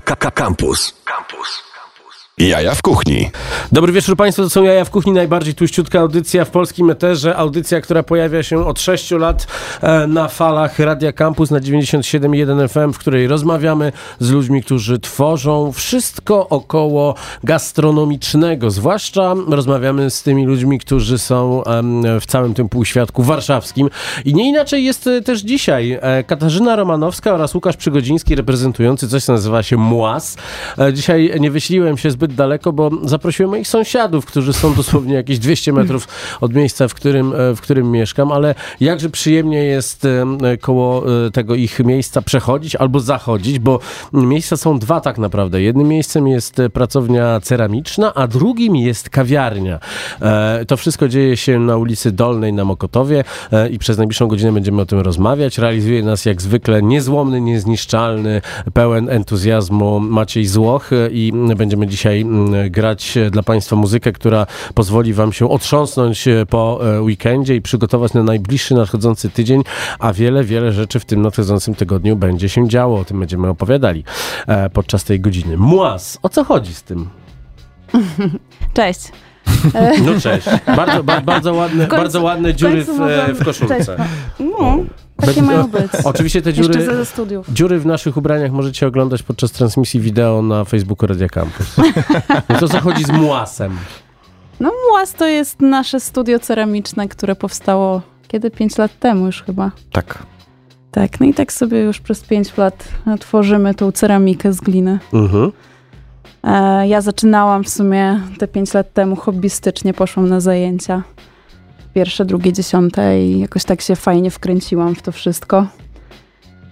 Campus. Campus. Jaja w kuchni. Dobry wieczór Państwu, to są Jaja w kuchni, najbardziej tuściutka audycja w polskim eterze. Audycja, która pojawia się od 6 lat e, na falach Radia Campus na 97.1 FM, w której rozmawiamy z ludźmi, którzy tworzą wszystko około gastronomicznego. Zwłaszcza rozmawiamy z tymi ludźmi, którzy są w całym tym półświadku warszawskim. I nie inaczej jest e, też dzisiaj. E, Katarzyna Romanowska oraz Łukasz Przygodziński reprezentujący coś, co nazywa się MUAS. Dzisiaj nie wyśliłem się zbyt zbyt daleko, bo zaprosiłem moich sąsiadów, którzy są dosłownie jakieś 200 metrów od miejsca, w którym, e, w którym mieszkam, ale jakże przyjemnie jest e, koło e, tego ich miejsca przechodzić albo zachodzić, bo miejsca są dwa tak naprawdę. Jednym miejscem jest pracownia ceramiczna, a drugim jest kawiarnia. To wszystko dzieje się na ulicy Dolnej na Mokotowie i przez najbliższą godzinę będziemy o tym rozmawiać. Realizuje nas jak zwykle niezłomny, niezniszczalny, pełen entuzjazmu Maciej Złoch i będziemy dzisiaj dzisiaj mm, grać dla Państwa muzykę, która pozwoli Wam się otrząsnąć e, po e, weekendzie i przygotować na najbliższy nadchodzący tydzień, a wiele, wiele rzeczy w tym nadchodzącym tygodniu będzie się działo. O tym będziemy opowiadali e, podczas tej godziny. Młas, o co chodzi z tym? Cześć. No cześć. Bardzo, ba, bardzo, ładne, końcu, bardzo ładne dziury w, w koszulce. No. Takie mają być. Oczywiście te dziury, dziury w naszych ubraniach możecie oglądać podczas transmisji wideo na Facebooku Radia Campus. No to zachodzi z Muasem. No Muas to jest nasze studio ceramiczne, które powstało kiedy? Pięć lat temu już chyba. Tak. Tak, no i tak sobie już przez pięć lat tworzymy tą ceramikę z gliny. Mhm. E, ja zaczynałam w sumie te pięć lat temu hobbystycznie, poszłam na zajęcia pierwsze, drugie, dziesiąte i jakoś tak się fajnie wkręciłam w to wszystko.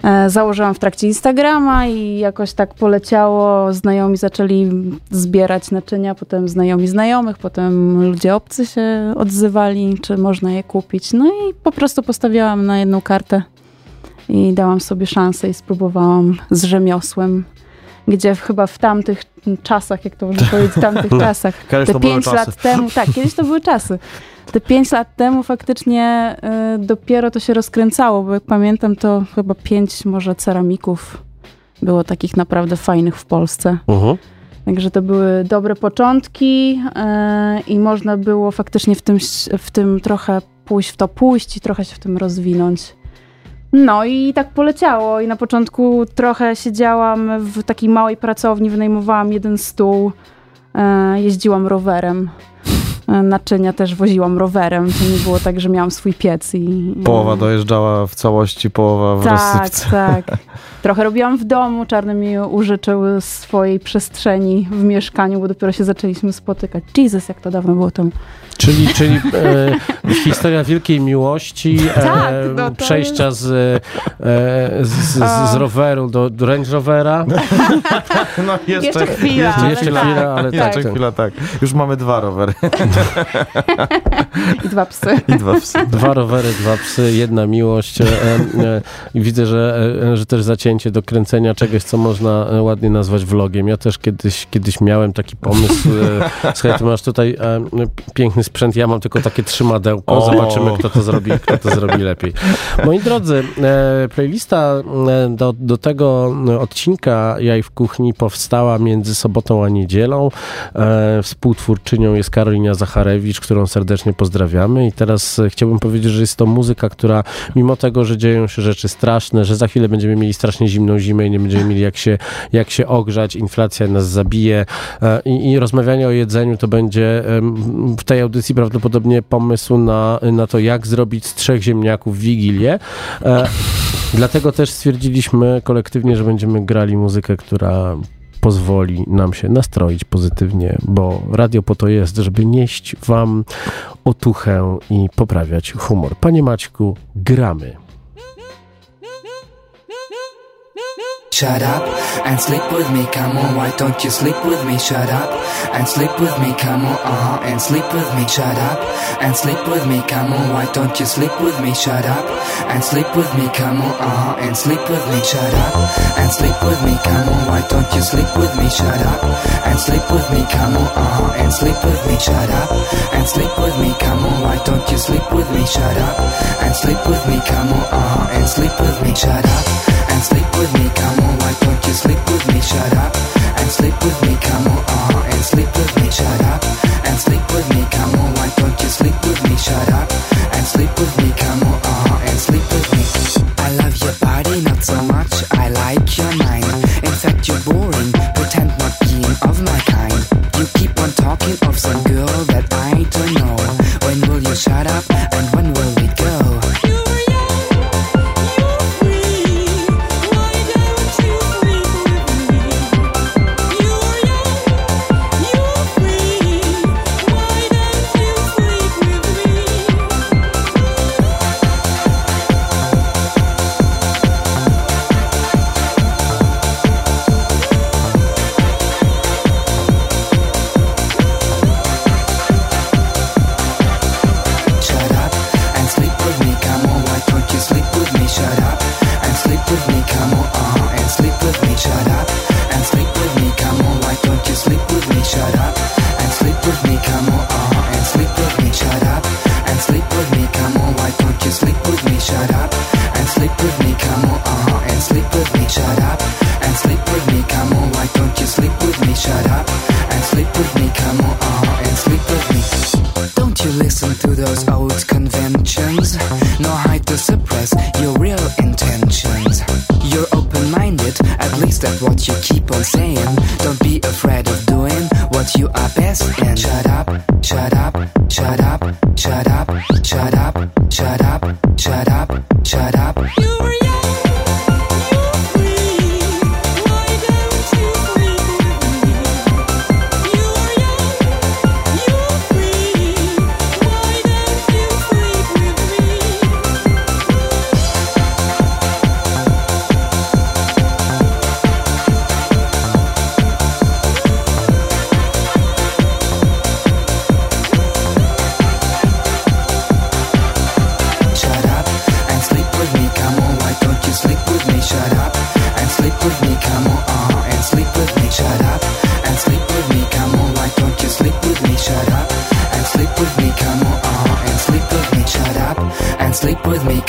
E, założyłam w trakcie Instagrama i jakoś tak poleciało. Znajomi zaczęli zbierać naczynia, potem znajomi znajomych, potem ludzie obcy się odzywali, czy można je kupić. No i po prostu postawiałam na jedną kartę i dałam sobie szansę i spróbowałam z rzemiosłem, gdzie chyba w tamtych czasach, jak to można powiedzieć, w tamtych czasach, te pięć lat temu, tak, kiedyś to były czasy te pięć lat temu faktycznie y, dopiero to się rozkręcało, bo jak pamiętam, to chyba pięć może ceramików było takich naprawdę fajnych w Polsce. Uh -huh. Także to były dobre początki y, i można było faktycznie w tym, w tym trochę pójść w to pójść i trochę się w tym rozwinąć. No i tak poleciało i na początku trochę siedziałam w takiej małej pracowni, wynajmowałam jeden stół, y, jeździłam rowerem naczynia też woziłam rowerem. To nie było tak, że miałam swój piec i... Połowa dojeżdżała w całości, połowa w tak, rozsypce. Tak, tak. Trochę robiłam w domu. Czarny mi użyczył swojej przestrzeni w mieszkaniu, bo dopiero się zaczęliśmy spotykać. Jesus, jak to dawno było tam. Czyli, czyli e, historia wielkiej miłości, e, tak, no przejścia z, e, z, z, z, roweru do, do Range Rovera. No jeszcze, jeszcze chwila. Jeszcze, jeszcze tak. chwila, ale tak. Jeszcze chwila, tak. Już mamy dwa rowery. I dwa psy. I dwa psy. Dwa rowery, dwa psy, jedna miłość. E, e, I widzę, że, e, że też zacięcie do kręcenia czegoś, co można ładnie nazwać vlogiem. Ja też kiedyś, kiedyś miałem taki pomysł. Słuchaj, ty masz tutaj piękny sprzęt, ja mam tylko takie trzymadełko. Zobaczymy, kto to zrobi, kto to zrobi lepiej. Moi drodzy, playlista do, do tego odcinka Jaj w kuchni powstała między sobotą a niedzielą. Współtwórczynią jest Karolina Zacharewicz, którą serdecznie pozdrawiamy i teraz e, chciałbym powiedzieć, że jest to muzyka, która mimo tego, że dzieją się rzeczy straszne, że za chwilę będziemy mieli strasznie zimną zimę i nie będziemy mieli jak się, jak się ogrzać, inflacja nas zabije e, i, i rozmawianie o jedzeniu to będzie w tej audycji prawdopodobnie pomysł na, na to, jak zrobić z trzech ziemniaków wigilię. E, dlatego też stwierdziliśmy kolektywnie, że będziemy grali muzykę, która pozwoli nam się nastroić pozytywnie, bo radio po to jest, żeby nieść Wam otuchę i poprawiać humor. Panie Maćku, gramy. Shut up and sleep with me, come on, why don't you sleep with me? Shut up and sleep with me, come on, uh-huh, and sleep with me. Shut up and sleep with me, come on, why don't you sleep with me? Shut up and sleep with me, come on, uh-huh, and sleep with me. Shut up and sleep with me, come on, why don't you sleep with me? Shut up and sleep with me, come on, uh-huh, and sleep with me. Shut up and sleep with me, come on, why don't you sleep with me? Shut up and sleep with me, come on, uh-huh, and sleep with me. Shut up and sleep with me, come on, why don't you sleep with me? Shut up and sleep with me, come on, uh, and sleep with me, shut up, and sleep with me, come on, why don't you sleep with me, shut up, and sleep with me, come on, uh, and sleep with me. I love your body, not so much, I like your mind. In fact, you're boring, pretend not being of my kind.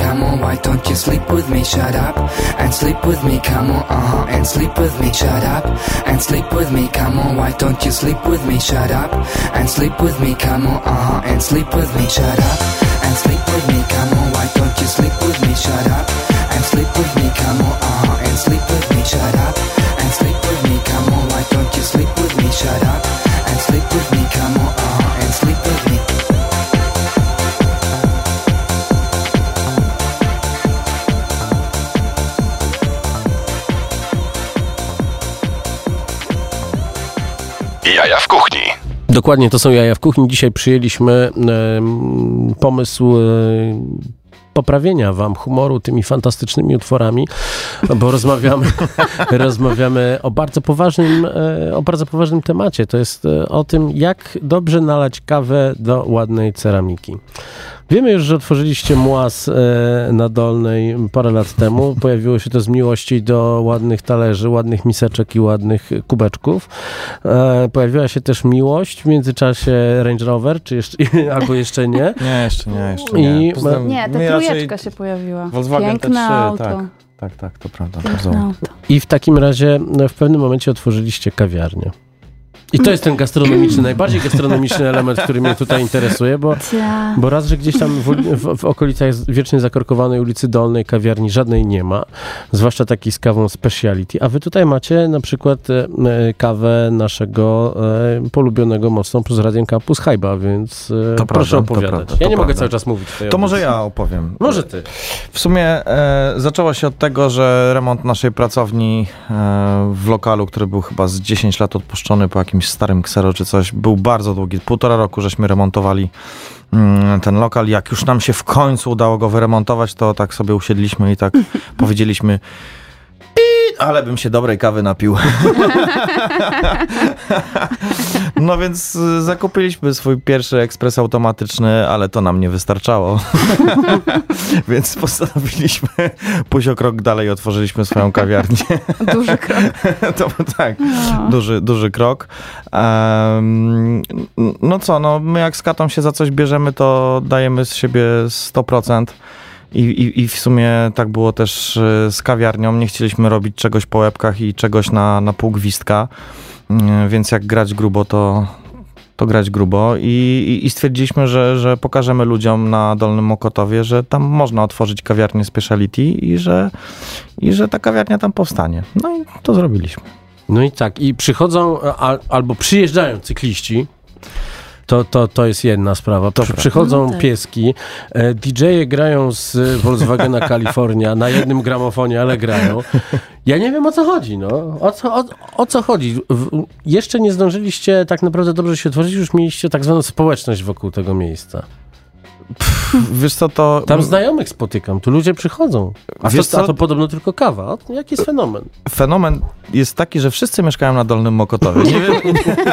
Come on. Why don't you sleep with me? Shut up and sleep with me, come on. Uh, huh, and sleep with me. Shut up and sleep with me, come on. Why don't you sleep with me? Shut up and sleep with me, come on. Uh, huh, and sleep with me. Shut up and sleep with me, come on. Why don't you sleep with me? Shut up and sleep with me, come on. Uh, huh, and sleep with me. Shut up and sleep with me, come on. Why don't you sleep with me? Shut up and sleep with me, come on. Uh, huh, and sleep Dokładnie, to są jaja w kuchni. Dzisiaj przyjęliśmy em, pomysł e, poprawienia wam humoru tymi fantastycznymi utworami, bo rozmawiamy, rozmawiamy o bardzo poważnym, e, o bardzo poważnym temacie. To jest e, o tym, jak dobrze nalać kawę do ładnej ceramiki. Wiemy już, że otworzyliście młas e, na Dolnej parę lat temu. Pojawiło się to z miłości do ładnych talerzy, ładnych miseczek i ładnych kubeczków. E, pojawiła się też miłość w międzyczasie Range Rover, czy jeszcze, albo jeszcze nie. Nie, jeszcze nie, jeszcze nie. I- Poza tym Nie, ta raczej- trójeczka się pojawiła. Volkswagen Piękne T3, auto. tak. Tak, tak, to prawda. Piękne auto. I w takim razie no, w pewnym momencie otworzyliście kawiarnię. I to jest ten gastronomiczny, najbardziej gastronomiczny element, który mnie tutaj interesuje, bo. Bo raz, że gdzieś tam w, w, w okolicach wiecznie zakorkowanej ulicy Dolnej kawiarni żadnej nie ma, zwłaszcza takiej z kawą speciality, a wy tutaj macie na przykład e, e, kawę naszego e, polubionego mocno przez Radiem Campus Hajba, więc e, To proszę prawda, to opowiadać. prawda, ja to nie mogę prawda. cały czas mówić. To może ja opowiem. Może ty. W sumie e, zaczęło się od tego, że remont naszej pracowni e, w lokalu, który był chyba z 10 lat odpuszczony po jakimś starym ksero czy coś, był bardzo długi. Półtora roku żeśmy remontowali mm, ten lokal. Jak już nam się w końcu udało go wyremontować, to tak sobie usiedliśmy i tak powiedzieliśmy "Pi, ale bym się dobrej kawy napił. No więc y, zakupiliśmy swój pierwszy ekspres automatyczny, ale to nam nie wystarczało. Więc postanowiliśmy pójść o krok dalej i otworzyliśmy swoją kawiarnię. Duży krok. to tak, No. duży, duży krok. Em, no co, no my jak z katą się za coś bierzemy, to dajemy z siebie 100%. I, i, I w sumie tak było też y, z kawiarnią. Nie chcieliśmy robić czegoś po łebkach i czegoś na, na pół gwizdka. mm, więc jak grać grubo, to, to grać grubo i, i, stwierdziliśmy, że, że pokażemy ludziom na Dolnym Mokotowie, że tam można otworzyć kawiarnię speciality i że, i że ta kawiarnia tam powstanie. No i to zrobiliśmy. No i tak, i przychodzą e, a, albo przyjeżdżają cykliści. To, to, to jest jedna sprawa. Przy, przychodzą No tak. pieski, e, DJ-e grają z Volkswagena California na jednym gramofonie, ale grają. Ja nie wiem o co chodzi, no. O co, o, o co chodzi? W, jeszcze nie zdążyliście tak naprawdę dobrze się otworzyć, już mieliście tak zwaną społeczność wokół tego miejsca. Wiesz co, to... Tam znajomych spotykam, tu ludzie przychodzą. A, Wiesz to, a co? to podobno tylko kawa. Jaki jest fenomen? fenomen jest taki, że wszyscy mieszkają na Dolnym Mokotowie. Nie wiem,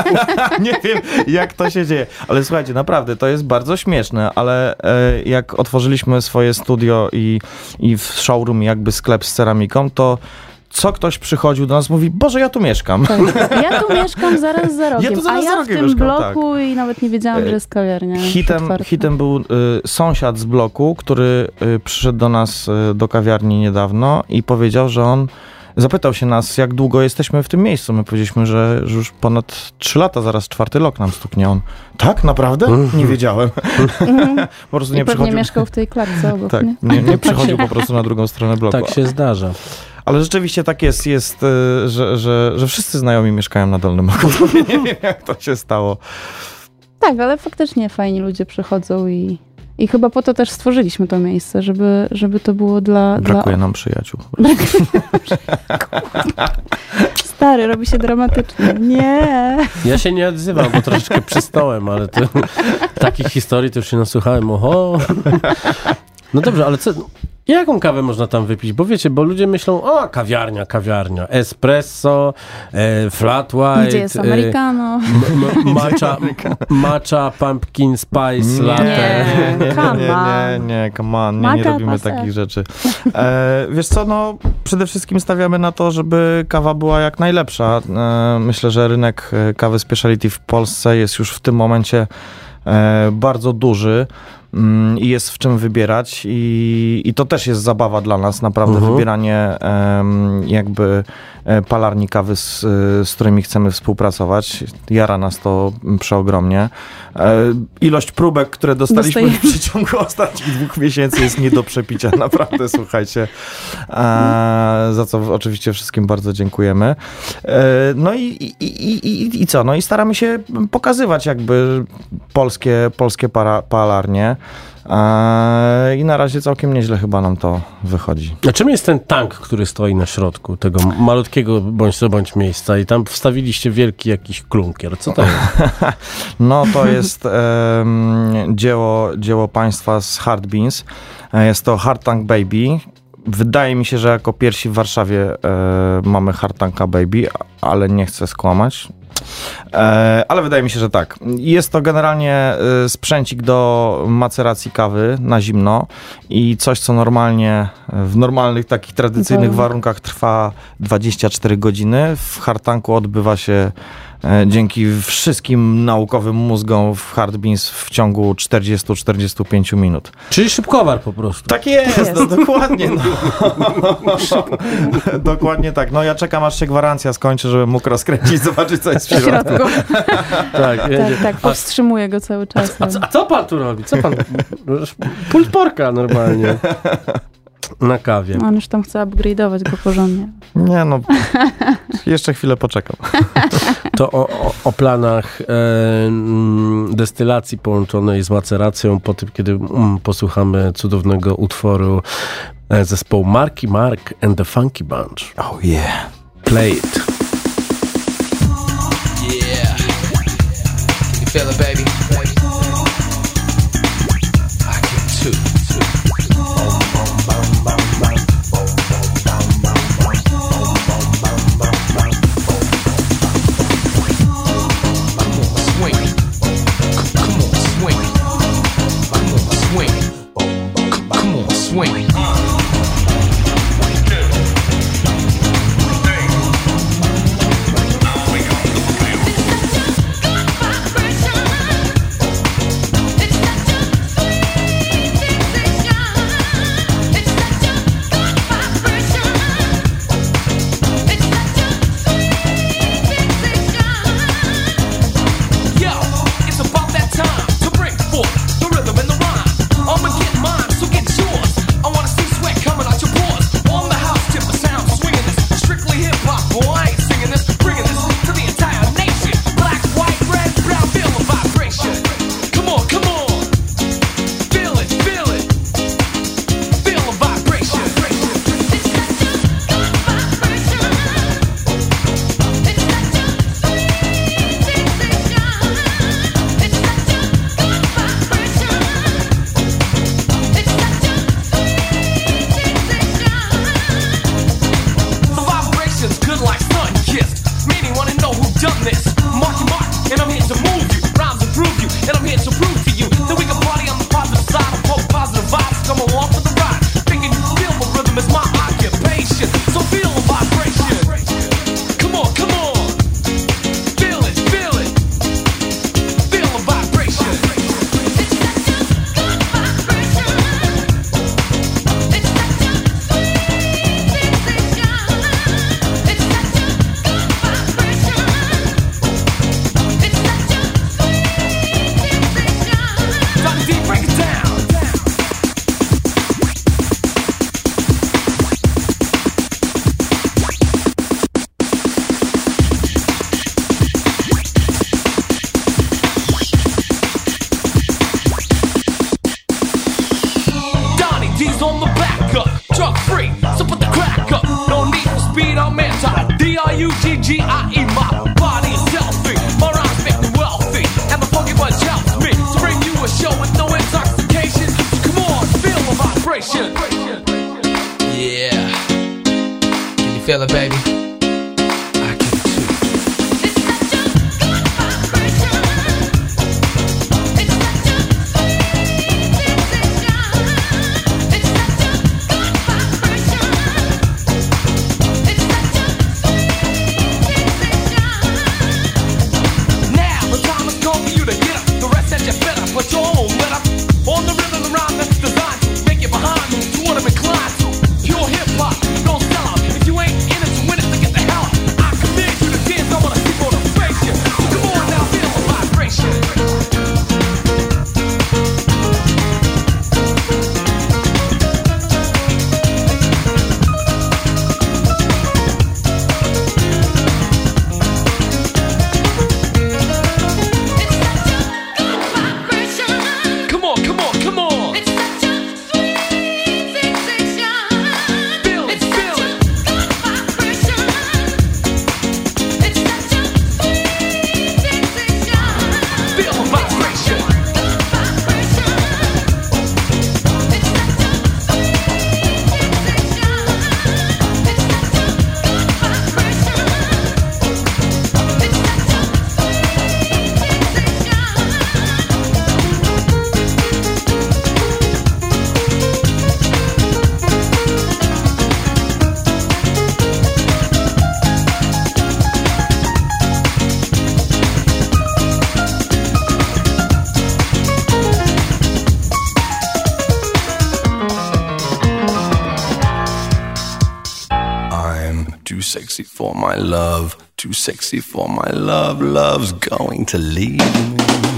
nie wiem, jak to się dzieje. Ale słuchajcie, naprawdę, to jest bardzo śmieszne, ale e, jak otworzyliśmy swoje studio i, i w showroom jakby sklep z ceramiką, to co ktoś przychodził do nas, mówi, Boże, ja tu mieszkam. Tak. Ja tu mieszkam zaraz za rogiem, Ja tu zaraz a za ja w tym mieszkam, bloku i nawet nie wiedziałam, E, że jest kawiarnia. Hitem, hitem był y, sąsiad z bloku, który y, przyszedł do nas y, do kawiarni niedawno i powiedział, że on zapytał się nas, jak długo jesteśmy w tym miejscu. My powiedzieliśmy, że, że już ponad 3 lata, zaraz czwarty rok nam stuknie. On, tak? Naprawdę? Nie wiedziałem. po prostu I nie pewnie przychodził. mieszkał w tej klatce obok, Tak, nie? nie, nie przychodził po prostu na drugą stronę bloku. Tak się zdarza. Ale rzeczywiście tak jest, jest y, że, że, że wszyscy znajomi mieszkają na Dolnym Mokotowie. Nie wiem, jak to się stało. Tak, ale faktycznie fajni ludzie przychodzą i, i chyba po to też stworzyliśmy to miejsce, żeby, żeby to było dla... Brakuje dla... nam przyjaciół. Stary, robi się dramatycznie. Nie. Ja się nie odzywam, bo troszeczkę przystałem, ale to, takich historii to już się nasłuchałem. Oho. No dobrze, ale co, jaką kawę można tam wypić? Bo wiecie, bo ludzie myślą, o, kawiarnia, kawiarnia, espresso, e, flat white, Gdzie jest e, americano? m- matcha, matcha, pumpkin spice latte. Nie, nie, nie, nie, come on, nie, nie robimy takich rzeczy. E, wiesz co, no przede wszystkim stawiamy na to, żeby kawa była jak najlepsza. E, myślę, że rynek e, kawy speciality w Polsce jest już w tym momencie e, bardzo duży i jest w czym wybierać i, i to też jest zabawa dla nas, naprawdę Mhm. wybieranie jakby palarni kawy, z, z którymi chcemy współpracować. Jara nas to przeogromnie. E, ilość próbek, które dostaliśmy w Dostajemy. przeciągu ostatnich dwóch miesięcy jest nie do przepicia, naprawdę, słuchajcie. E, za co oczywiście wszystkim bardzo dziękujemy. E, no i, i, i, i, i co? No i staramy się pokazywać jakby polskie, polskie para, palarnie. E, I na razie całkiem nieźle chyba nam to wychodzi. A czym jest ten tank, który stoi na środku tego malutkiego bądź co bądź miejsca i tam wstawiliście wielki jakiś klunkier? Co to jest? No to jest dzieło, dzieło państwa z Hard Beans. E, Jest to Hard Tank Baby. Wydaje mi się, że jako pierwsi w Warszawie e, mamy Hard Tanka Baby, ale nie chcę skłamać. E, ale wydaje mi się, że tak. Jest to generalnie e, sprzęcik do maceracji kawy na zimno i coś, co normalnie w normalnych, takich tradycyjnych Warunkach. trwa 24 godziny. W hartanku odbywa się e, dzięki wszystkim naukowym mózgom w Hard Beans w ciągu 40-45 minut. Czyli szybkowar po prostu. Tak jest, jest. No, dokładnie. No. dokładnie tak. No ja czekam, aż się gwarancja skończy, żebym mógł rozkręcić, zobaczyć, co jest w W środku. środku. Tak, Tak, tak, powstrzymuję go cały czas. A, co- a co pan tu robi? Co pan? Pult porka normalnie. Na kawie. On już tam chce upgrade'ować go porządnie. Nie no, jeszcze chwilę poczekam. To o, o, o planach e, mm, destylacji połączonej z maceracją po tym, kiedy mm, posłuchamy cudownego utworu e, zespołu Marky Mark and the Funky Bunch. Oh yeah. Play it. Feel it, baby? I can too. sexy for my love. Love's going to leave me.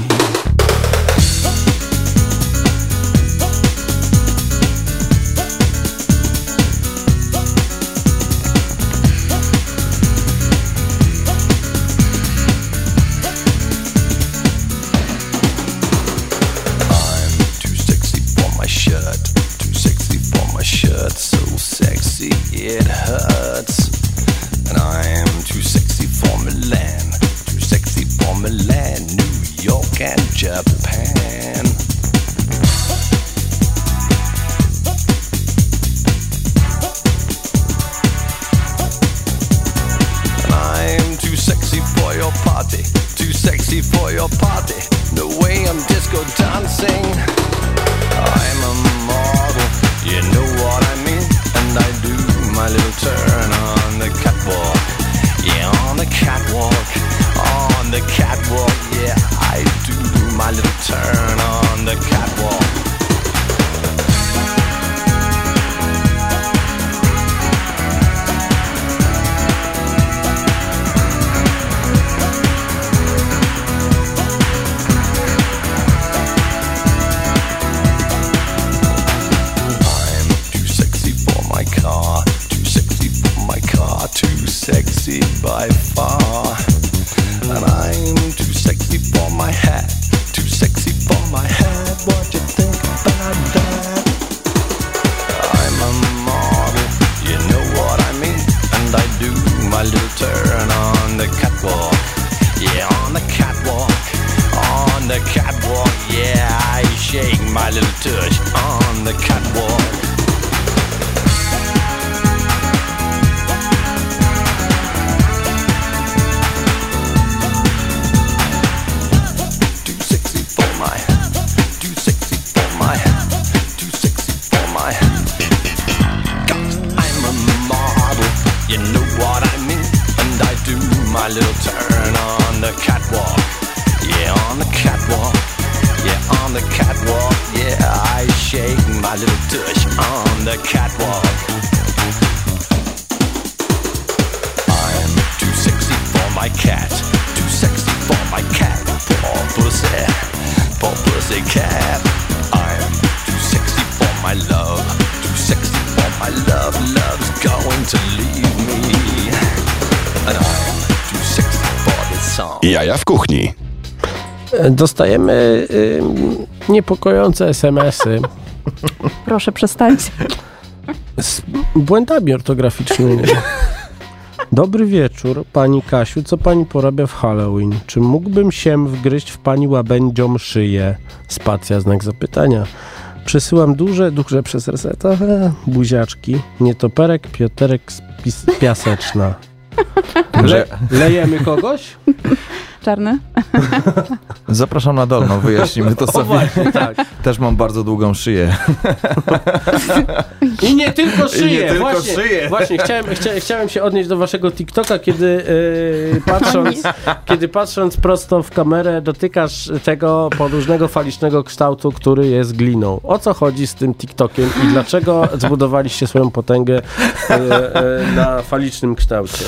a little tush on the catwalk. I'm too sexy for my cat, too sexy for my cat. Poor pussy, poor pussy cat. I'm too sexy for my love, too sexy for my love. Love's going to leave me. And I'm too sexy for this song. Jaja w kuchni. E, dostajemy y, niepokojące SMS-y. Proszę przestańcie. Z błędami ortograficznymi. Dobry wieczór, pani Kasiu. Co pani porabia w Halloween? Czy mógłbym się wgryźć w pani łabędzią szyję? Spacja, znak zapytania. Przesyłam duże, duże przez reseta buziaczki. Nietoperek, Pioterek z Piaseczna. Le- lejemy kogoś? Czarny? Zapraszam na dolną, wyjaśnimy to sobie. właśnie, tak. Też mam bardzo długą szyję. I nie tylko szyję. nie tylko właśnie, szyję. Właśnie, chciałem, chcia, chciałem się odnieść do waszego TikToka, kiedy yy, patrząc, kiedy patrząc prosto w kamerę dotykasz tego podłużnego falicznego kształtu, który jest gliną. O co chodzi z tym TikTokiem i dlaczego zbudowaliście swoją potęgę yy, yy, na falicznym kształcie?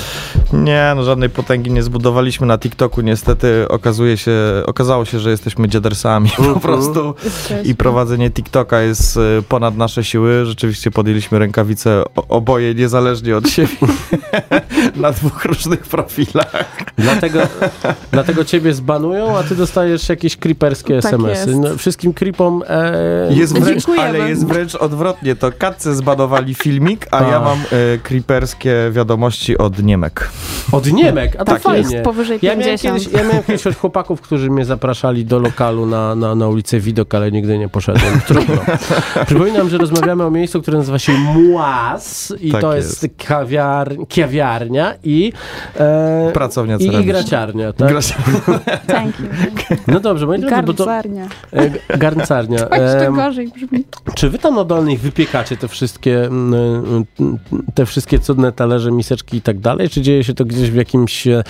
Nie, no żadnej potęgi nie zbudowaliśmy na TikToku. Niestety okazuje się, okazało się, że jesteśmy dziadersami po prostu i prowadzenie TikToka jest y, ponad nasze siły. Rzeczywiście podjęliśmy rękawice oboje niezależnie od siebie na dwóch różnych profilach. Dlatego, dlatego ciebie zbanują, a ty dostajesz jakieś creeperskie Tak SMS-y. No, wszystkim creepom e, Jest wręcz, ale jest wręcz odwrotnie. To katce zbanowali filmik, a A. ja mam y, creeperskie wiadomości od Niemek. Od Niemek, a to Tak fajnie. Jest powyżej Ja miałem, 50. kiedyś, ja miałem kiedyś od chłopaków, którzy mnie zapraszali do lokalu na, na, na ulicę Widok, ale nigdy nie poszedłem. Trudno. Przypominam, że rozmawiamy o miejscu, które nazywa się Muas i Tak to jest, kawiar, kawiarnia i, e, Pracownia i, i graciarnia. Tak? Thank you. No dobrze, moi drodzy, bo to Garncarnia. e, garncarnia. To jeszcze gorzej brzmi. czy wy tam na dolnych wypiekacie te wszystkie, mm, mm, te wszystkie cudne talerze, miseczki i tak dalej? Czy dzieje się to gdzieś w jakimś e,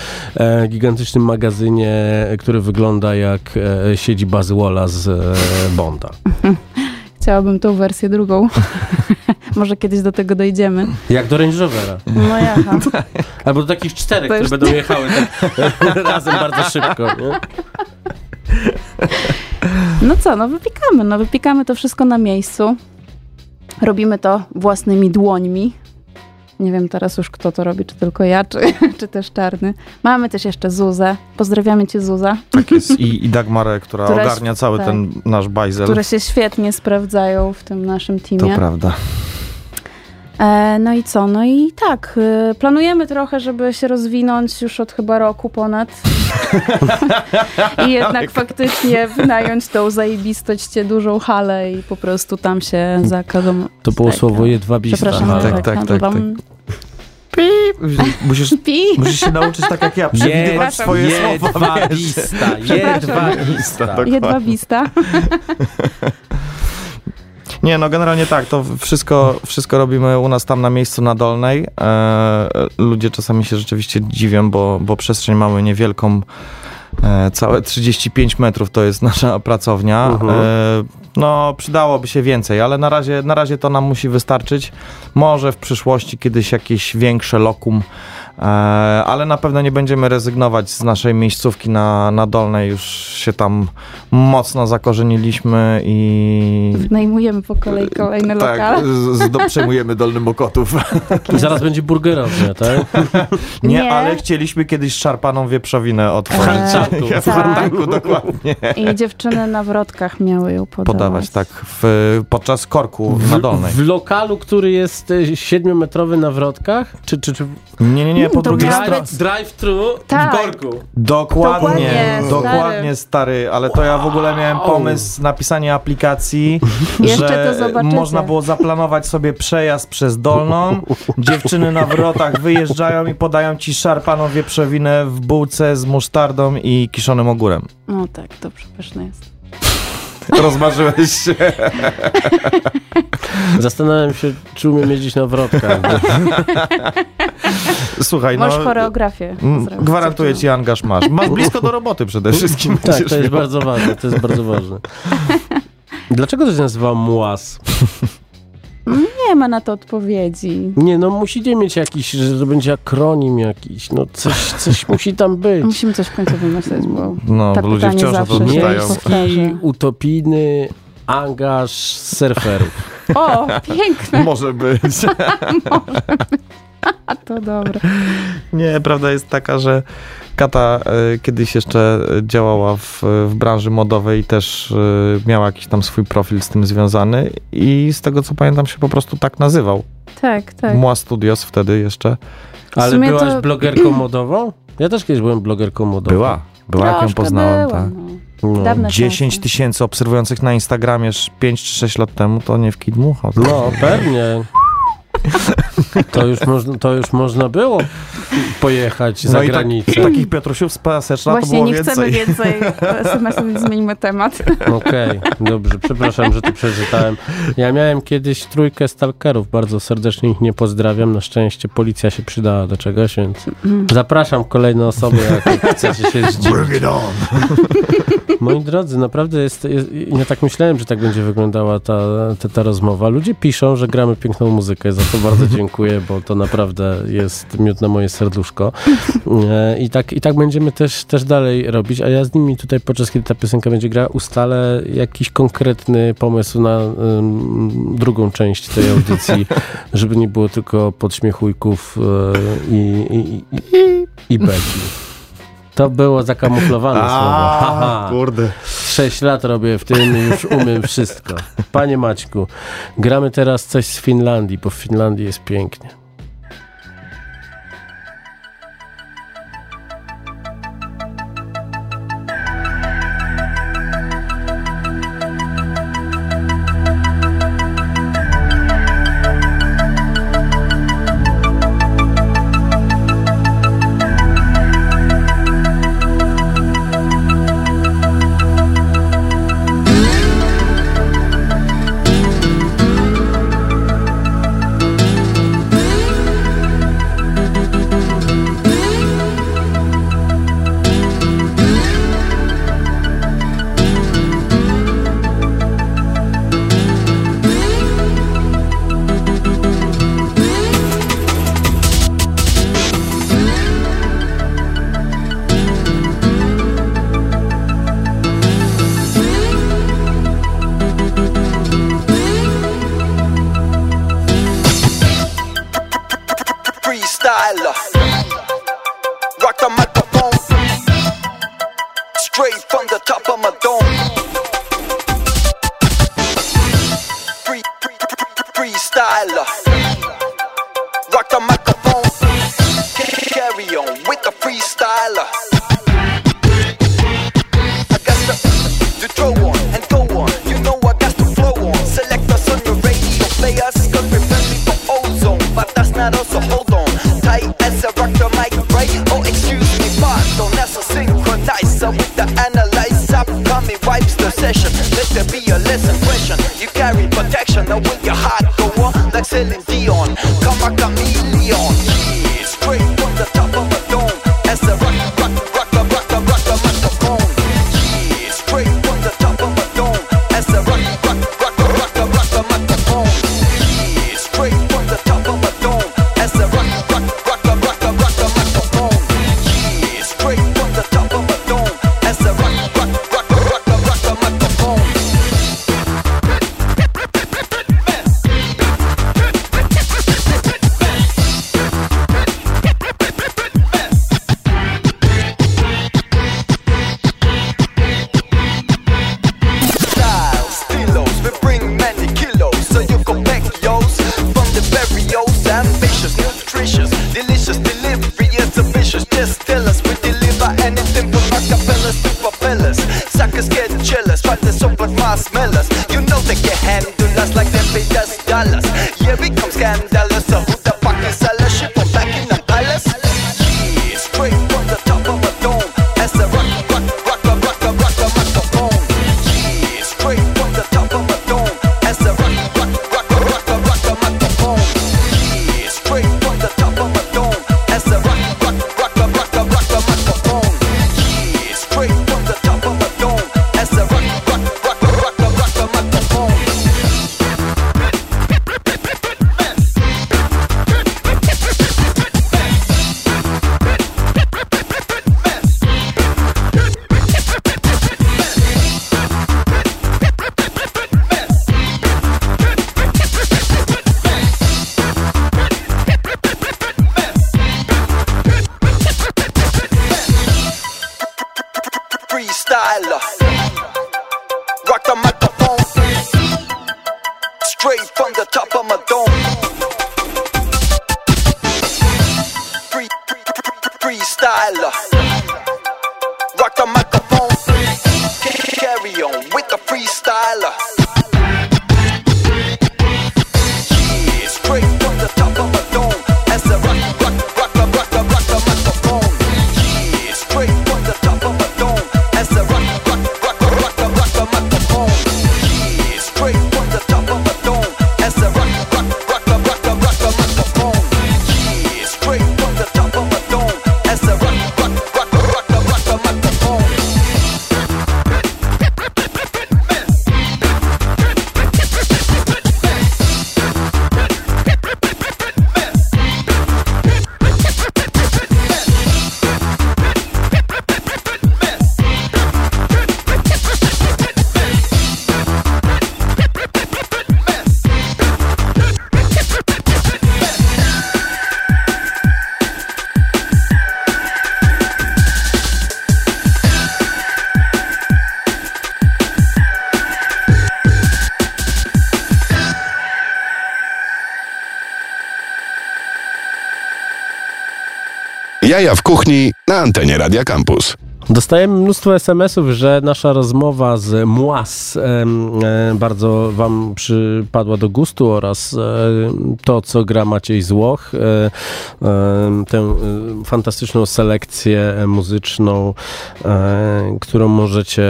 gigantycznym magazynie, który wygląda jak e, siedziba z Walla z e, Bonda? Chciałabym tą wersję drugą. Może kiedyś do tego dojdziemy. Jak do Range Rovera. No jaha. Albo do takich czterech, które już- będą jechały tak razem bardzo szybko. Nie? No co, no wypiekamy. No wypiekamy to wszystko na miejscu. Robimy to własnymi dłońmi. Nie wiem teraz już kto to robi, czy tylko ja, czy, czy też Czarny. Mamy też jeszcze Zuzę. Pozdrawiamy cię Zuza, Tak jest. I, I Dagmarę, która Która ogarnia cały tak. ten nasz bajzel. które się świetnie sprawdzają w tym naszym To teamie. prawda. E, no i co? No i tak, y, planujemy trochę, żeby się rozwinąć już od chyba roku ponad. I jednak faktycznie wynająć tą zajebistość dużą halę i po prostu tam się za każdą... To było tak, słowo no. jedwabista. Przepraszam, tak, tak, tak, tak, tak, tak, tam- Musisz, Pi! musisz się nauczyć tak jak ja, przewidywać swoje słowa. wiesz. Jedwabista, jedwabista. Jedwabista. Nie, no generalnie tak, to wszystko, wszystko robimy u nas tam na miejscu na Dolnej. E, ludzie czasami się rzeczywiście dziwią, bo, bo przestrzeń mamy niewielką. E, całe 35 metrów to jest nasza pracownia. Mhm. E, no, przydałoby się więcej, ale na razie, na razie to nam musi wystarczyć. Może w przyszłości kiedyś jakieś większe lokum, ale na pewno nie będziemy rezygnować z naszej miejscówki na, na Dolnej. Już się tam mocno zakorzeniliśmy i, Najmujemy po kolei kolejne tak, lokale. z, z, do, przejmujemy Dolny Mokotów. I zaraz będzie burgerownia, tak? Nie, Nie. ale chcieliśmy kiedyś szarpaną wieprzowinę otworzyć. Harczaku. Ja w Tak. Harczaku, dokładnie. I dziewczyny na wrotkach miały ją podawać. Podawać, tak, w, podczas korku na Dolnej. W lokalu, który jest e, siedmiometrowy na wrotkach? Czy, czy, czy Nie, nie, nie, po drugiej stronie. drive-thru Tak. w korku? Dokładnie, Dokładnie, dokładnie stary, ale to ja w ogóle miałem pomysł napisania aplikacji, Jeszcze że można było zaplanować sobie przejazd przez Dolną, dziewczyny na wrotach wyjeżdżają i podają ci szarpaną wieprzowinę w bułce z musztardą i kiszonym ogórem. No tak, dobrze, pyszne jest. Rozmarzyłeś się. Zastanawiam się, czy umiem jeździć na wrotkach. Słuchaj, Możesz no... choreografię mm. Gwarantuję ci angaż masz. Masz blisko do roboty przede wszystkim. Tak, to jest miał. bardzo ważne, to jest bardzo ważne. Dlaczego to się nazywa MUAS? Nie ma na to odpowiedzi. Nie, no musicie mieć jakiś, że to będzie akronim jakiś, no coś, coś musi tam być. Musimy coś w końcu wymyśleć, bo No, tak bo ludzie pytanie wciąż to powtarza. Miejski, utopijny angaż surferów. O, piękne, Może być. a to dobre. Nie, prawda jest taka, że Kata e, kiedyś jeszcze działała w, w branży modowej i też e, miała jakiś tam swój profil z tym związany i z tego co pamiętam się po prostu tak nazywał. Tak, tak. Mła Studios wtedy jeszcze. Ale byłaś to- blogerką modową? Ja też kiedyś byłem blogerką modową. Była, była jak ją poznałem. była, tak. no. No. Dawne 10 czasy. tysięcy obserwujących na Instagramie 5 czy 6 lat temu, to nie w kit mucha. No, pewnie. To już, można, to już można było pojechać za No i tak, granicę. takich Piotrusiów z to Właśnie było nie więcej. chcemy więcej SMS-ów, więc zmieńmy temat. Okej, dobrze, przepraszam, że to przeczytałem. Ja miałem kiedyś trójkę stalkerów, bardzo serdecznie ich nie pozdrawiam. Na szczęście policja się przydała do czegoś, więc zapraszam kolejne osoby, jak chcecie się zdziwić. Moi drodzy, naprawdę jest, jest ja tak myślałem, że tak będzie wyglądała ta, ta, ta rozmowa. Ludzie piszą, że gramy piękną muzykę, za to bardzo dziękuję, bo to naprawdę jest miód na moje serduszko. E, I tak, i tak będziemy też, też dalej robić, a ja z nimi tutaj podczas kiedy ta piosenka będzie grała, ustalę jakiś konkretny pomysł na ym, drugą część tej audycji, żeby nie było tylko podśmiechujków e, i, i, i, i beki. To było zakamuflowane słowo. Haha. kurde. Sześć lat robię w tym i już umiem wszystko. Panie Maćku, gramy teraz coś z Finlandii, bo w Finlandii jest pięknie. style. Jaja w kuchni na antenie Radia Campus. Dostajemy mnóstwo SMS-ów, że nasza rozmowa z Młas em, e, bardzo Wam przypadła do gustu oraz e, to, co gra Maciej Złoch, e, tę fantastyczną selekcję muzyczną, którą możecie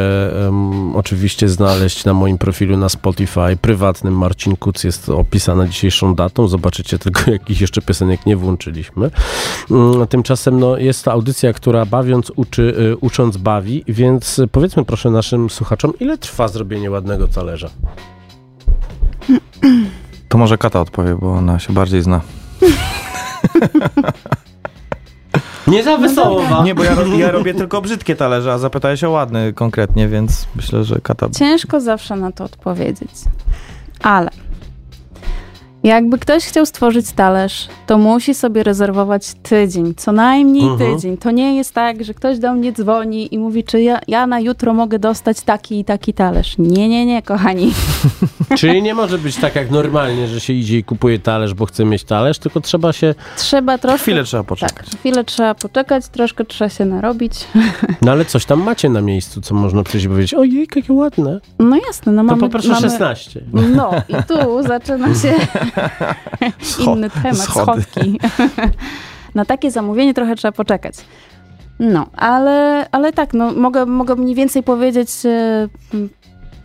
oczywiście znaleźć na moim profilu na Spotify. Prywatnym Marcin Kuc jest opisana dzisiejszą datą. Zobaczycie tylko, jakich jeszcze piosenek nie włączyliśmy. Mm, Tymczasem no, jest to audycja, która bawiąc uczy, y, ucząc bawi, więc powiedzmy proszę naszym słuchaczom, ile trwa zrobienie ładnego talerza? To może Kata odpowie, bo ona się bardziej zna. Nie za wesoło wam. Nie, bo ja, ro- ja robię tylko brzydkie talerze, a zapytałeś o ładny konkretnie, więc myślę, że Kata... Ciężko zawsze na to odpowiedzieć. Ale jakby ktoś chciał stworzyć talerz, to musi sobie rezerwować tydzień, co najmniej Mhm. tydzień. To nie jest tak, że ktoś do mnie dzwoni i mówi, czy ja, ja na jutro mogę dostać taki i taki talerz. Nie, nie, nie, kochani. Czyli nie może być tak jak normalnie, że się idzie i kupuje talerz, bo chce mieć talerz, tylko trzeba się... Trzeba troszkę... Chwilę trzeba Tak, poczekać. chwilę trzeba poczekać, troszkę trzeba się narobić. No ale coś tam macie na miejscu, co można przyjść i powiedzieć, ojej, jakie ładne. No jasne, no To mamy... poproszę mamy... 16. No i tu zaczyna się inny temat, schody. schodki. Na takie zamówienie trochę trzeba poczekać. No, ale, ale tak, no, mogę, mogę mniej więcej powiedzieć m,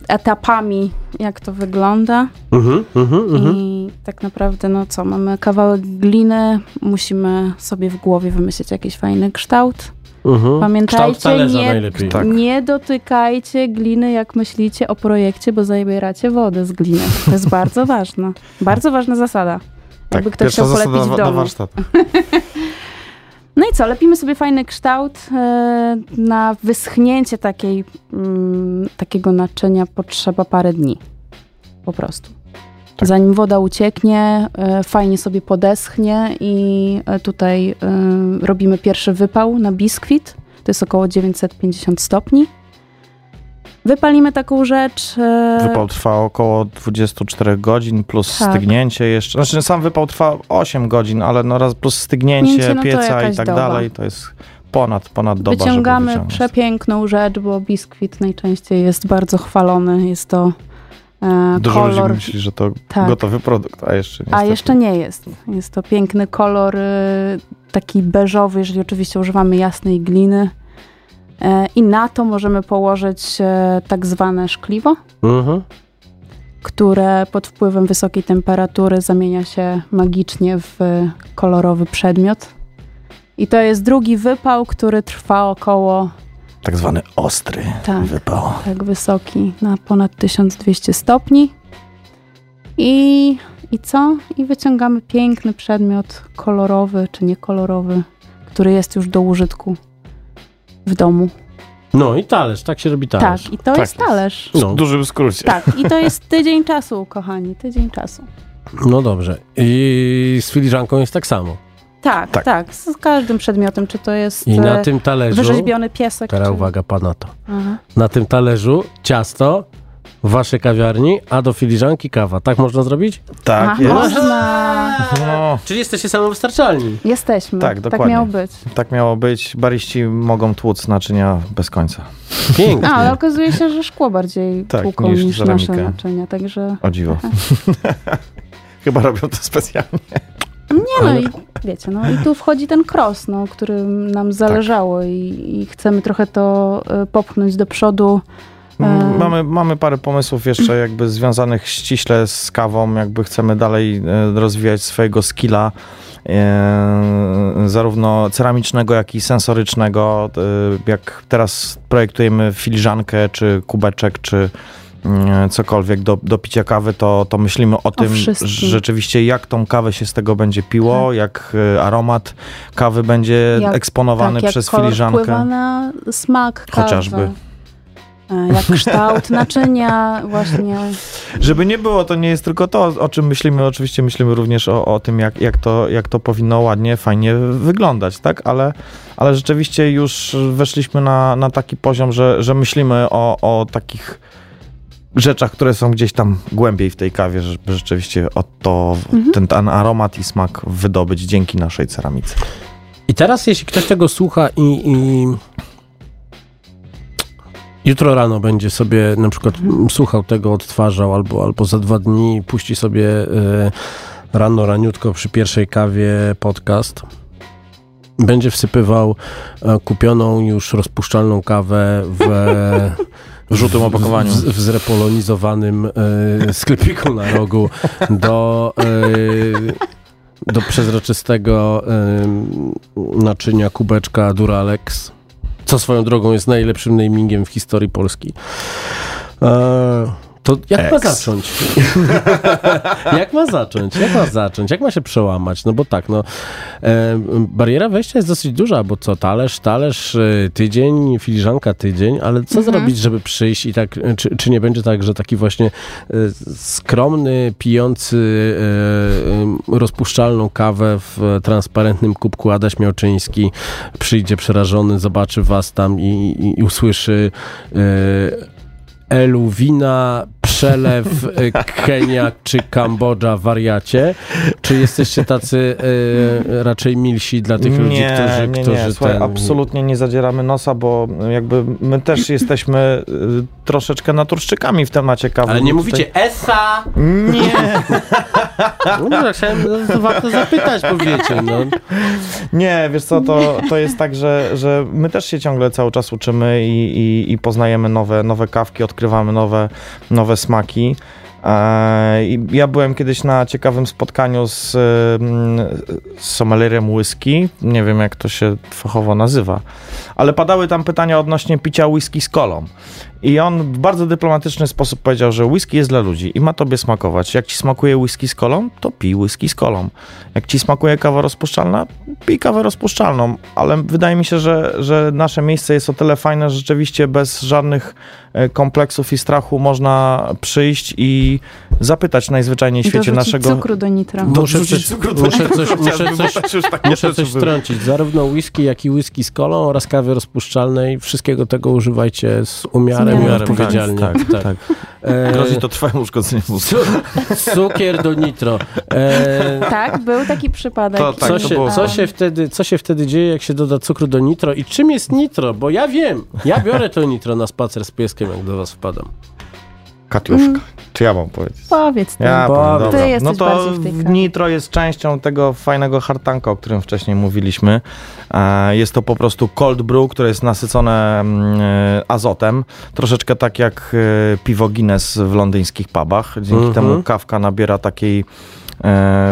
etapami, jak to wygląda. Mhm, mhm, mhm. I tak naprawdę, no co, mamy kawałek gliny, musimy sobie w głowie wymyślić jakiś fajny kształt. Mhm. Pamiętajcie, nie, najlepiej. Tak. nie dotykajcie gliny, jak myślicie o projekcie, bo zabieracie wodę z gliny. To jest bardzo ważne. Bardzo ważna zasada. Jakby ktoś pierwsza chciał zasada polepić w domu. warsztat. No i co, lepimy sobie fajny kształt. e, Na wyschnięcie takiej, mm, takiego naczynia potrzeba parę dni. Po prostu. Tak. Zanim woda ucieknie, e, fajnie sobie podeschnie i e, tutaj e, robimy pierwszy wypał na biskwit. To jest około 950 stopni. Wypalimy taką rzecz. Wypał trwa około 24 godzin plus Tak. stygnięcie jeszcze. Znaczy sam wypał trwa 8 godzin, ale no raz plus stygnięcie Stygnięcie, no pieca i tak doba. dalej, to jest ponad, ponad doba, Wyciągamy przepiękną rzecz, bo biskwit najczęściej jest bardzo chwalony. Jest to Dużo kolor. ludzi myśli, że to Tak. gotowy produkt, a jeszcze nie. A jeszcze nie jest. Jest to piękny kolor, y, taki beżowy, jeżeli oczywiście używamy jasnej gliny. E, I na to możemy położyć e, tak zwane szkliwo, Mhm. które pod wpływem wysokiej temperatury zamienia się magicznie w kolorowy przedmiot. I to jest drugi wypał, który trwa około Tak zwany ostry Tak. wypał. tak wysoki, na ponad 1200 stopni. I, I co? I wyciągamy piękny przedmiot kolorowy czy niekolorowy, który jest już do użytku w domu. No i talerz, tak się robi talerz. Tak, i to Tak jest talerz. No. W dużym skrócie. Tak, i to jest tydzień czasu, kochani, tydzień czasu. No dobrze. I z filiżanką jest tak samo. Tak, Tak. tak, z każdym przedmiotem, czy to jest I na e, tym talerzu... wyrzeźbiony piesek. Teraz czy... uwaga, pana to. Aha. Na tym talerzu ciasto w waszej kawiarni, a do filiżanki kawa. Tak można zrobić? Tak Aha, jest. Można. No, Czyli jesteście samowystarczalni. Jesteśmy. Tak, Tak dokładnie. miało być. tak miało być. Bariści mogą tłuc naczynia bez końca. Pięknie. A, ale okazuje się, że szkło bardziej Tak, tłuką niż niż, nasze naczynia, także... O dziwo. Chyba robią to specjalnie. Nie no Ale- i wiecie, no i tu wchodzi ten cross, no, którym nam zależało i, i chcemy trochę to e, popchnąć do przodu. E. Mamy, mamy parę pomysłów jeszcze jakby związanych ściśle z kawą, jakby chcemy dalej e, rozwijać swojego skilla, zarówno ceramicznego, jak i sensorycznego. Jak teraz projektujemy filiżankę, czy kubeczek, czy cokolwiek do, do picia kawy, to, to myślimy o tym wszystkim. rzeczywiście, jak tą kawę się z tego będzie piło, jak e, aromat kawy będzie Jak- eksponowany tak, jak przez kolor filiżankę. wpływa na smak kawy. Chociażby. E, Jak kształt naczynia właśnie. Żeby nie było, to nie jest tylko to, o czym myślimy. Oczywiście myślimy również o, o tym, jak, jak, to, jak to powinno ładnie, fajnie wyglądać, tak? Ale, ale rzeczywiście już weszliśmy na, na taki poziom, że, że myślimy o, o takich rzeczach, które są gdzieś tam głębiej w tej kawie, żeby rzeczywiście o to, ten, ten aromat i smak wydobyć dzięki naszej ceramice. I teraz, jeśli ktoś tego słucha i, i jutro rano będzie sobie na przykład mm, słuchał tego, odtwarzał, albo, albo za dwa dni puści sobie e, rano, raniutko przy pierwszej kawie podcast, będzie wsypywał e, kupioną już rozpuszczalną kawę w... W żółtym opakowaniu. W, w zrepolonizowanym e, sklepiku na rogu do, e, do przezroczystego e, naczynia kubeczka Duralex, co swoją drogą jest najlepszym namingiem w historii Polski. To jak ma Ex. zacząć? jak ma zacząć? Jak ma zacząć? Jak ma się przełamać? No bo tak, no e, bariera wejścia jest dosyć duża, bo co, talerz, talerz, e, tydzień, filiżanka tydzień, ale co zrobić, żeby przyjść i tak, e, czy, czy nie będzie tak, że taki właśnie e, skromny, pijący e, rozpuszczalną kawę w transparentnym kubku Adaś Miałczyński przyjdzie przerażony, zobaczy was tam i, i, i usłyszy e, Elu, wina, przelew, e, Kenia czy Kambodża, wariacie? Czy jesteście tacy e, raczej milsi dla tych ludzi, nie, którzy, nie, którzy nie. Słuchaj, ten... absolutnie nie zadzieramy nosa, bo jakby my też jesteśmy y, troszeczkę naturszczykami w temacie kawy. Ale nie My mówicie ESA! Nie, No, no, chciałem, no, to warto zapytać, powiecie, no. nie, wiesz co, to, to jest tak, że, że my też się ciągle cały czas uczymy i, i, i poznajemy nowe, nowe kawki, odkrywamy nowe, nowe smaki. E, Ja byłem kiedyś na ciekawym spotkaniu z, mm, z sommelierem whisky. Nie wiem, jak to się fachowo nazywa, ale padały tam pytania odnośnie picia whisky z kolą. I on w bardzo dyplomatyczny sposób powiedział, że whisky jest dla ludzi i ma tobie smakować. Jak ci smakuje whisky z kolą, to pij whisky z kolą. Jak ci smakuje kawa rozpuszczalna, pij kawę rozpuszczalną. Ale wydaje mi się, że, że nasze miejsce jest o tyle fajne, że rzeczywiście bez żadnych e, kompleksów i strachu można przyjść i zapytać najzwyczajniej w świecie naszego... cukru do nitra. Muszę coś, cukru do muszę coś, muszę coś, muszę. Zarówno whisky, jak i whisky z kolą oraz kawy rozpuszczalnej. Wszystkiego tego używajcie z umiarem, I umiarem, odpowiedzialnie. Tak, tak, tak. E, Grozi to trwałym uszkodzeniem mózgu. cu- cukier do nitro. E, Tak, był taki przypadek. To tak, co, to się, było. co, się wtedy, co się wtedy dzieje, jak się doda cukru do nitro? I czym jest nitro? Bo ja wiem. Ja biorę to nitro na spacer z pieskiem, jak do was wpadam. Katiuszka. Czy ja mam powiedzieć? Powiedz ty. Ja Bo powiem, ty jesteś no to bardziej w tej nitro jest częścią tego fajnego hartanka, o którym wcześniej mówiliśmy. E, Jest to po prostu cold brew, które jest nasycone mm, e, azotem. Troszeczkę tak jak e, piwo Guinness w londyńskich pubach. Dzięki Mhm. temu kawka nabiera takiej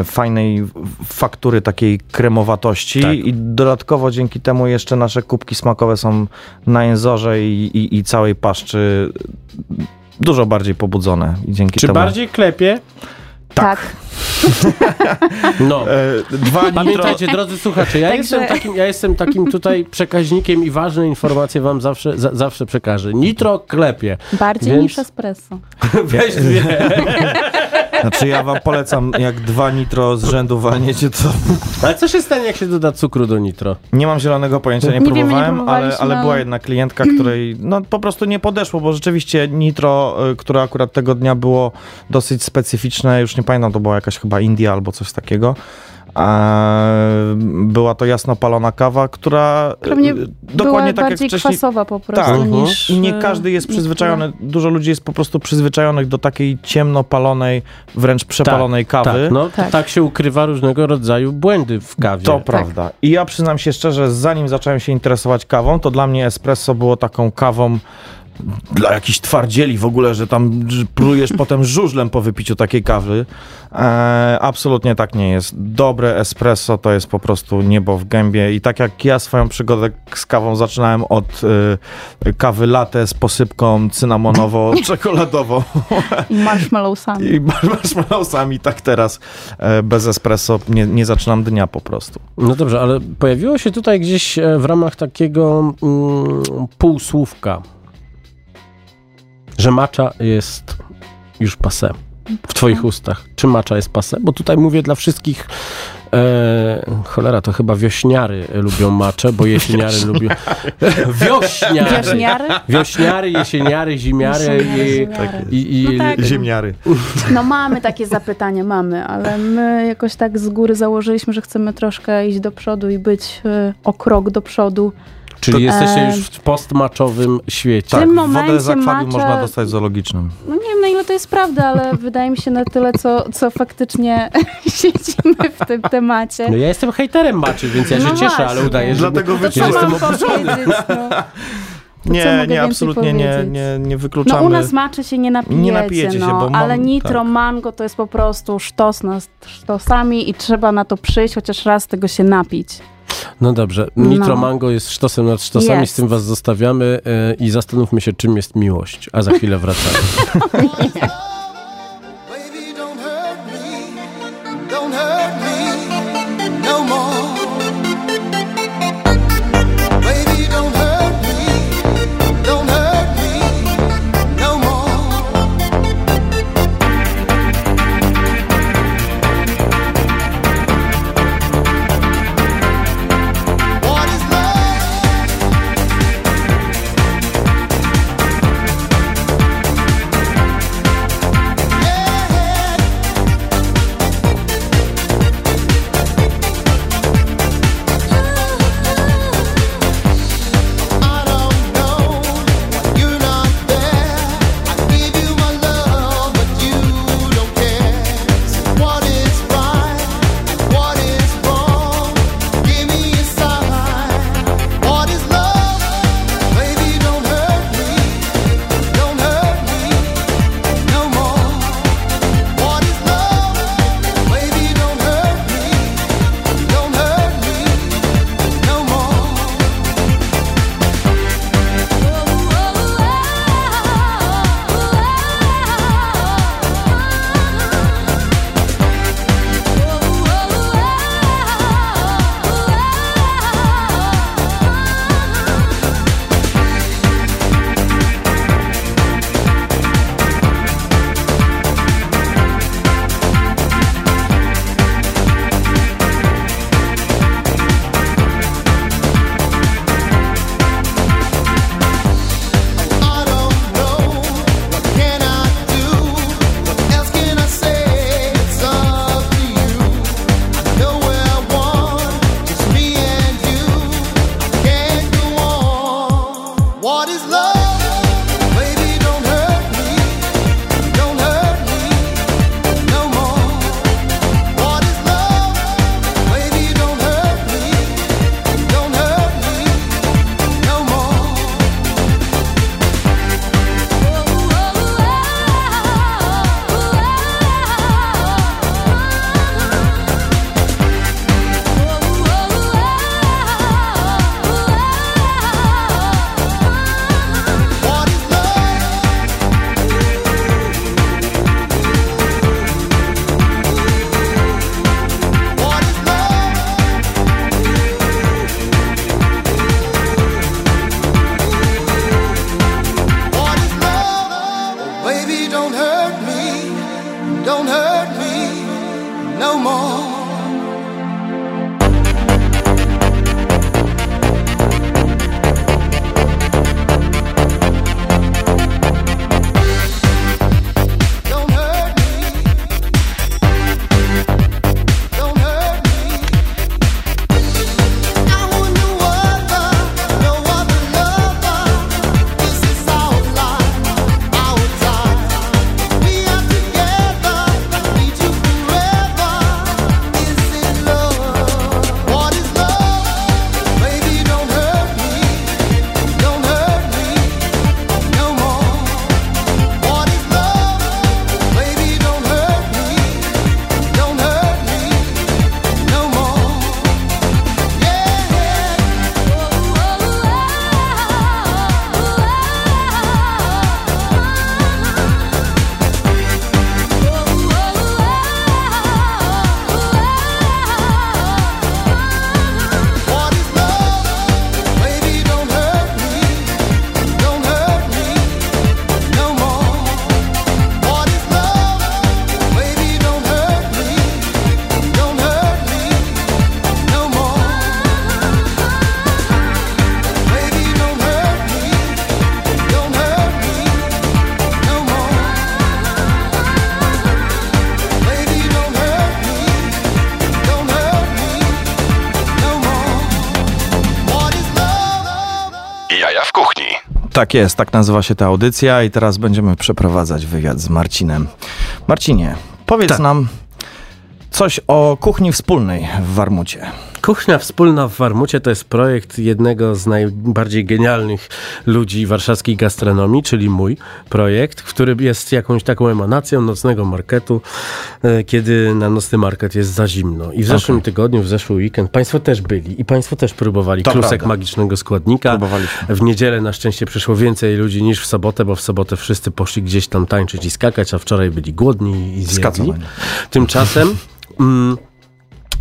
fajnej faktury, takiej kremowatości Tak. i dodatkowo dzięki temu jeszcze nasze kubki smakowe są na jęzorze i, i, i całej paszczy dużo bardziej pobudzone. I dzięki Czy temu... bardziej klepie? Tak. No. E, Dwa nitro... Pamiętajcie, drodzy słuchacze, ja, Także- jestem takim, ja jestem takim tutaj przekaźnikiem i ważne informacje wam zawsze, za, zawsze przekażę. Nitro klepie. Bardziej Więc- niż espresso. Weź dwie. Znaczy ja wam polecam, jak dwa nitro z rzędu walniecie, to Ale co się stanie, jak się doda cukru do nitro? nie mam zielonego pojęcia, nie, Nie wiemy, nie próbowałem, ale, ale była ale- jedna klientka, której no po prostu nie podeszło, bo rzeczywiście nitro, y, które akurat tego dnia było dosyć specyficzne, już nie pamiętam, to była jakaś chyba India albo coś takiego. A była to jasno palona kawa, która mnie y, była dokładnie tak jak bardziej wcześniej. kwasowa po prostu Tak. niż... I nie e, każdy jest niektóre. przyzwyczajony, dużo ludzi jest po prostu przyzwyczajonych do takiej ciemno palonej, wręcz przepalonej kawy. Tak, no tak. Tak. tak się ukrywa różnego rodzaju błędy w kawie. To prawda. I ja przyznam się szczerze, zanim zacząłem się interesować kawą, to dla mnie espresso było taką kawą dla jakichś twardzieli w ogóle, że tam plujesz potem żużlem po wypiciu takiej kawy. E, absolutnie tak nie jest. Dobre espresso to jest po prostu niebo w gębie i tak jak ja swoją przygodę z kawą zaczynałem od y, kawy latte z posypką cynamonowo-czekoladową I marshmallowsami. i marshmallowsami, tak teraz e, bez espresso nie, nie zaczynam dnia po prostu. No dobrze, ale pojawiło się tutaj gdzieś e, w ramach takiego mm, półsłówka, że macza jest już pase. W twoich ustach. Czy macza jest pase? Bo tutaj mówię dla wszystkich e, cholera, to chyba wiośniary lubią maczę, bo jesieniary lubią... Wiośniary! Wiośniary? Wiośniary, jesieniary, zimiary Jesieniary, i... zimiary. I, i, No tak. Ziemniary. No mamy takie zapytania, mamy, ale my jakoś tak z góry założyliśmy, że chcemy troszkę iść do przodu i być e, o krok do przodu. Czyli jesteście e, już w postmaczowym świecie. tym Tak, wodę momencie z akwarium macza- można dostać w zoologicznym. No nie wiem na ile to jest prawda, ale wydaje mi się na tyle, co, co faktycznie siedzimy w tym temacie. No ja jestem hejterem maczy, więc ja się No cieszę, właśnie. ale udaję, że, Dlatego To co jestem oburzony. powiedzieć? No. To Nie, nie, absolutnie nie, powiedzieć? nie, nie wykluczamy. No u nas maczy się nie napijecie, Nie napijecie się, no, bo mam- ale nitro, tak. mango to jest po prostu sztos na sztosami i trzeba na to przyjść, chociaż raz tego się napić. No dobrze, Nitro No. Mango jest sztosem nad sztosami, Jest. z tym was zostawiamy e, i zastanówmy się, czym jest miłość, a za chwilę wracamy. Tak jest, tak nazywa się ta audycja i teraz będziemy przeprowadzać wywiad z Marcinem. Marcinie, powiedz Tak. nam coś o kuchni wspólnej w Warmucie. Kuchnia Wspólna w Warmucie to jest projekt jednego z najbardziej genialnych ludzi warszawskiej gastronomii, czyli mój projekt, który jest jakąś taką emanacją nocnego marketu, e, kiedy na nocny market jest za zimno. I w zeszłym tygodniu, w zeszły weekend Państwo też byli i Państwo też próbowali To klusek prawda. magicznego składnika. W niedzielę na szczęście przyszło więcej ludzi niż w sobotę, bo w sobotę wszyscy poszli gdzieś tam tańczyć i skakać, a wczoraj byli głodni i zjedli. Skacowani. Tymczasem mm,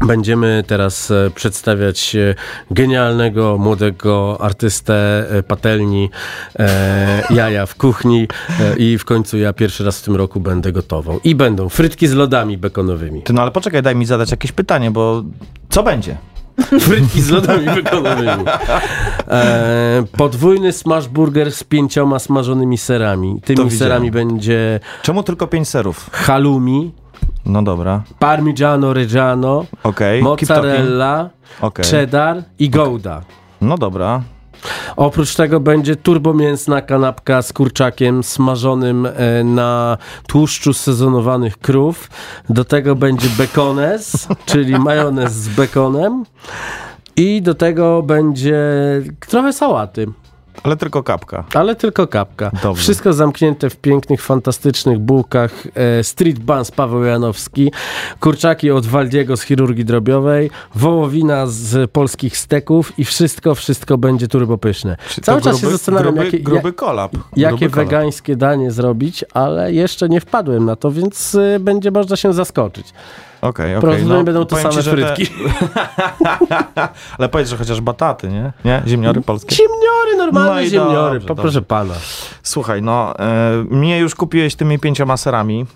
będziemy teraz e, przedstawiać e, genialnego, młodego artystę e, patelni e, jaja w kuchni e, i w końcu ja pierwszy raz w tym roku będę gotował. I będą frytki z lodami bekonowymi. Ty, no ale poczekaj, daj mi zadać jakieś pytanie, bo co będzie? Frytki z lodami bekonowymi. E, podwójny smash burger z pięcioma smażonymi serami. Tymi serami będzie Czemu tylko pięć serów? halloumi, No dobra, parmigiano reggiano, talking. mozzarella, Okej. cheddar i gouda. No dobra. Oprócz tego będzie turbomięsna kanapka z kurczakiem smażonym e, na tłuszczu sezonowanych krów. Do tego będzie bekones, czyli majonez z bekonem. I do tego będzie trochę sałaty, Ale tylko kapka. ale tylko kapka. Dobrze. Wszystko zamknięte w pięknych, fantastycznych bułkach. E, street buns Paweł Janowski, kurczaki od Waldiego z chirurgii drobiowej, wołowina z polskich steków i wszystko, wszystko będzie turbopyszne. Czyli Cały czas się gruby, zastanawiam, gruby, jakie, gruby kolab. jakie gruby kolab. wegańskie danie zrobić, ale jeszcze nie wpadłem na to, więc y, będzie można się zaskoczyć. Okej, okej. Prawdopodobnie będą to same ci, że te- frytki. Ale powiedz, że chociaż bataty, nie? Nie? Ziemniory polskie. Ziemniory, normalne No ziemniory, dobrze, po, dobrze. pana. Słuchaj, no, e, mnie już kupiłeś tymi pięcioma serami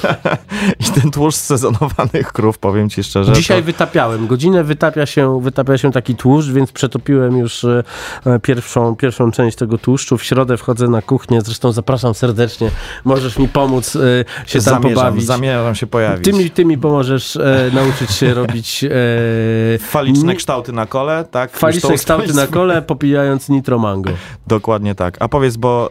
i ten tłuszcz z sezonowanych krów, powiem ci szczerze. Dzisiaj to, wytapiałem. Godzinę wytapia się, wytapia się taki tłuszcz, więc przetopiłem już e, e, pierwszą, pierwszą część tego tłuszczu. W środę wchodzę na kuchnię, zresztą zapraszam serdecznie. Możesz mi pomóc e, się tam zamierzam, pobawić. zamierzam się pojawić. Ty mi, pomożesz e, nauczyć się robić e, Faliczne kształty na kole, tak? Faliczne kształty na kole, popijając nitro mango. Dokładnie tak. A powiedz, bo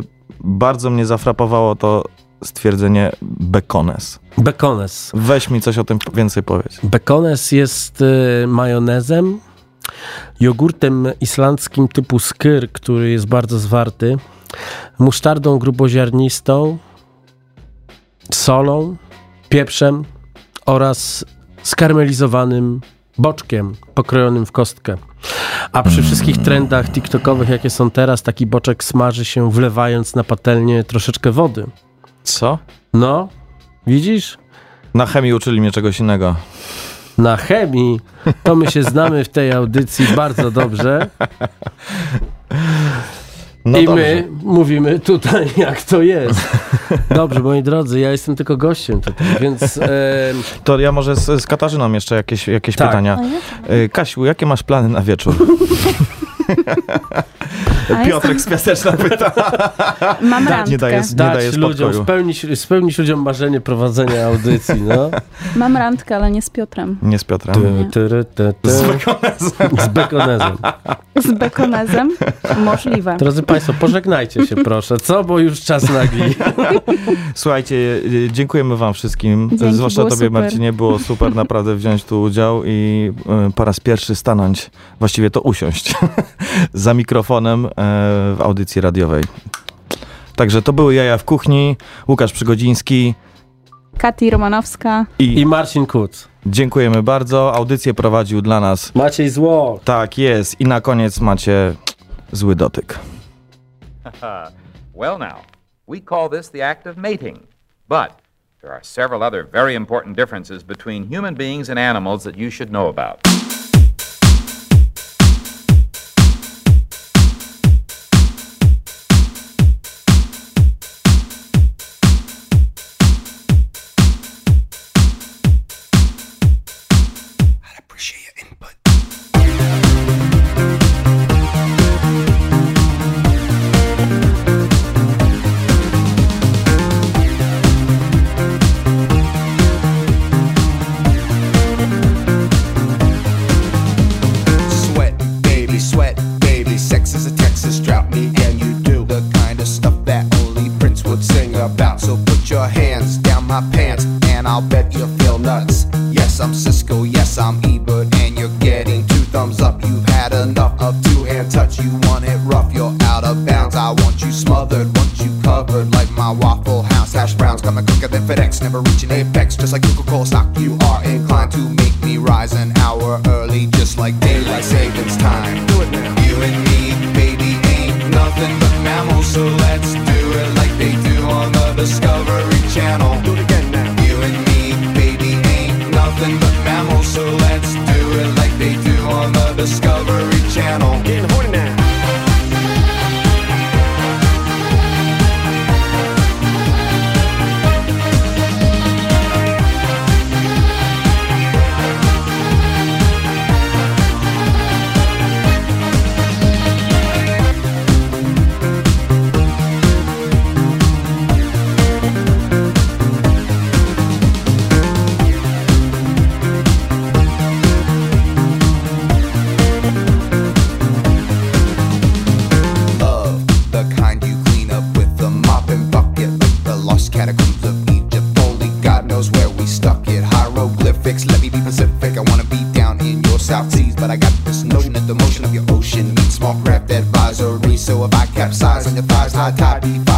y, bardzo mnie zafrapowało to stwierdzenie bekones. Bekones. Weź mi coś o tym więcej powiedz. Bekones jest e, majonezem, jogurtem islandzkim typu skyr, który jest bardzo zwarty, musztardą gruboziarnistą, solą, pieprzem oraz skarmelizowanym boczkiem pokrojonym w kostkę. A przy wszystkich trendach TikTokowych, jakie są teraz, taki boczek smaży się wlewając na patelnię troszeczkę wody. Co? No, widzisz? Na chemii uczyli mnie czegoś innego. na chemii, to my się znamy w tej audycji bardzo dobrze. No I dobrze. my mówimy tutaj, jak to jest. Dobrze, moi drodzy, ja jestem tylko gościem tutaj, więc em, To ja może z, z Katarzyną jeszcze jakieś, jakieś Tak. pytania. Y, Kasiu, jakie masz plany na wieczór? A Piotrek z Piaseczna pyta. Mam Nie randkę. daje, nie dać daje ludziom, spełnić, spełnić ludziom marzenie prowadzenia audycji, no. Mam randkę, ale nie z Piotrem. Nie z Piotrem. Ty, ty, ty, ty. Z bekonezem. Z bekonezem? Możliwe. Drodzy Państwo, pożegnajcie się proszę, co? Bo już czas nagli. Słuchajcie, y, dziękujemy wam wszystkim, Dzięki, zwłaszcza tobie super. Marcinie, było super naprawdę wziąć tu udział i y, po raz pierwszy stanąć, właściwie to usiąść za mikrofonem e, w audycji radiowej. Także to były Jaja w Kuchni, Łukasz Przygodziński Kati Romanowska. i, I Marcin Kuc. dziękujemy bardzo. Audycję prowadził dla nas, Maciej Zło. tak jest i na koniec macie zły dotyk. well, now, we call this the act of mating. But there are several other very important differences between human beings and animals that you should know about. Capsize on